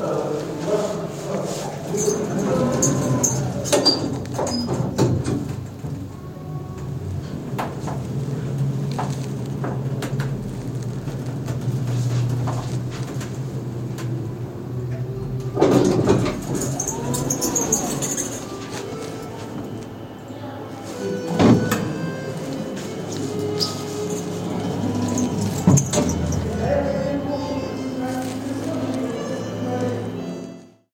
uh,